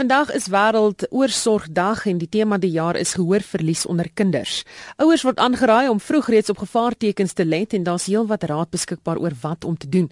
Vandag is wêreld oorsorgdag en die tema die jaar is gehoorverlies onder kinders. Ouers word aangeraai om vroeg reeds op gevaartekens te let en daar's heelwat raad beskikbaar oor wat om te doen.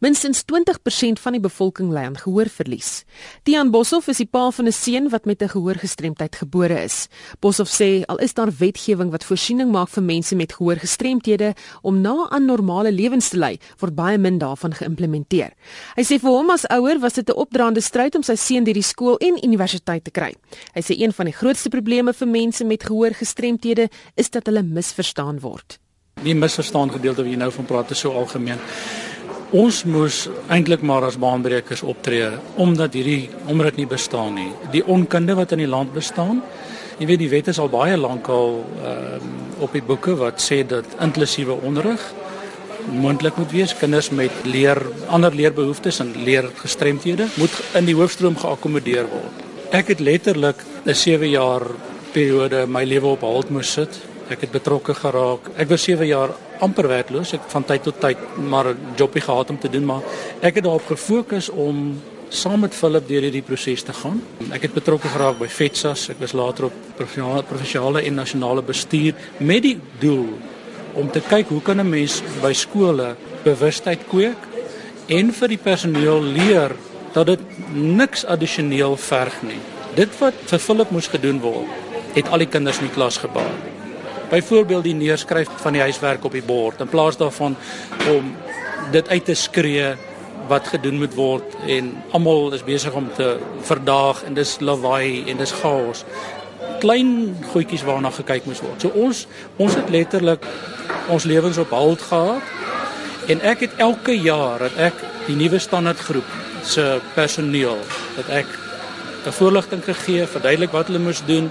Minstens 20% van die bevolking ly aan gehoorverlies. Tiaan Boshoff is die pa van 'n seun wat met 'n gehoorgestremdheid gebore is. Boshoff sê al is daar wetgewing wat voorsiening maak vir mense met gehoorgestremthede om na aan normale lewens te lei, word baie min daarvan geïmplementeer. Hy sê vir hom as ouer was dit 'n opdraande stryd om sy seun deur die skool en universiteit te kry. Hy sê een van die grootste probleme vir mense met gehoorgestremthede is dat hulle misverstaan word. Die misverstaan gedeelte wat jy nou van praat is so algemeen. Ons moes eintlik maar as baanbrekers optree omdat hierdie omdat dit nie bestaan nie. Die onkunde wat in die land bestaan. Jy weet die wet is al baie lank al ehm um, op die boeke wat sê dat inklusiewe onderrig moontlik moet wees. Kinders met leer ander leerbehoeftes en leergestremthede moet in die hoofstroom geakkommodeer word. Ek het letterlik 'n 7 jaar periode my lewe op halt moes sit. Ek het betrokke geraak. Ek was 7 jaar amper werkloos. Ek van tyd tot tyd maar 'n jobie gehad om te doen, maar ek het daarop gefokus om saam met Philip deur hierdie proses te gaan. Ek het betrokke geraak by FETSAS. Ek was later op provinsiale en nasionale bestuur met die doel om te kyk hoe kan 'n mens by skole bewustheid kweek en vir die personeel leer dat dit niks addisioneel verg nie. Dit wat vir Philip moes gedoen word, het al die kinders in die klas gebaar. Byvoorbeeld die neerskryf van die huiswerk op die bord in plaas daarvan om dit uit te skree wat gedoen moet word en almal is besig om te verdaag en dis lawaai en dis chaos klein goedjies waarna gekyk moes word. So ons ons het letterlik ons lewens op halt gehad en ek het elke jaar dat ek die nuwe standaardgroep se personeel dat ek 'n voorligting gegee, verduidelik wat hulle moes doen,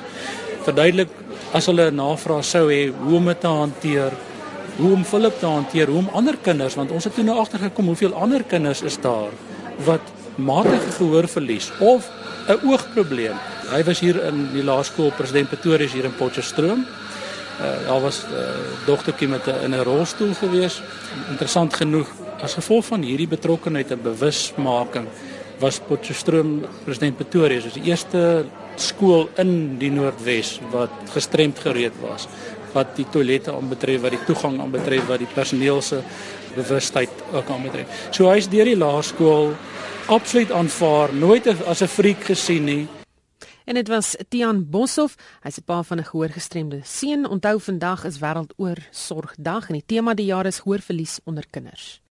verduidelik as hulle 'n navraag sou hê hoe om dit te hanteer, hoe om Philip te hanteer, hoe om ander kinders want ons het toe nou agtergekom hoeveel ander kinders is daar wat matige gehoor verlies of 'n oogprobleem. Hy was hier in die laerskool President Pretoria hier in Potchefstroom. Uh, daar was uh, dogtertjie met 'n in 'n rolstoel gewees. Interessant genoeg, as gevolg van hierdie betrokkeheid en bewusmaking was Potchefstroom President Pretoria soos die eerste skool in die Noordwes wat gestremd gereed was wat die toilette aanbetref, wat die toegang aanbetref, wat die personeel se bewustheid ook aanbetref. So hy's deur die laerskool absoluut aanvaar, nooit as 'n freak gesien nie. En dit was Tian Boshoff, hy's 'n pa van 'n gehoorgestremde seun. Onthou vandag is wêreld oor sorgdag en die tema die jaar is gehoorverlies onder kinders.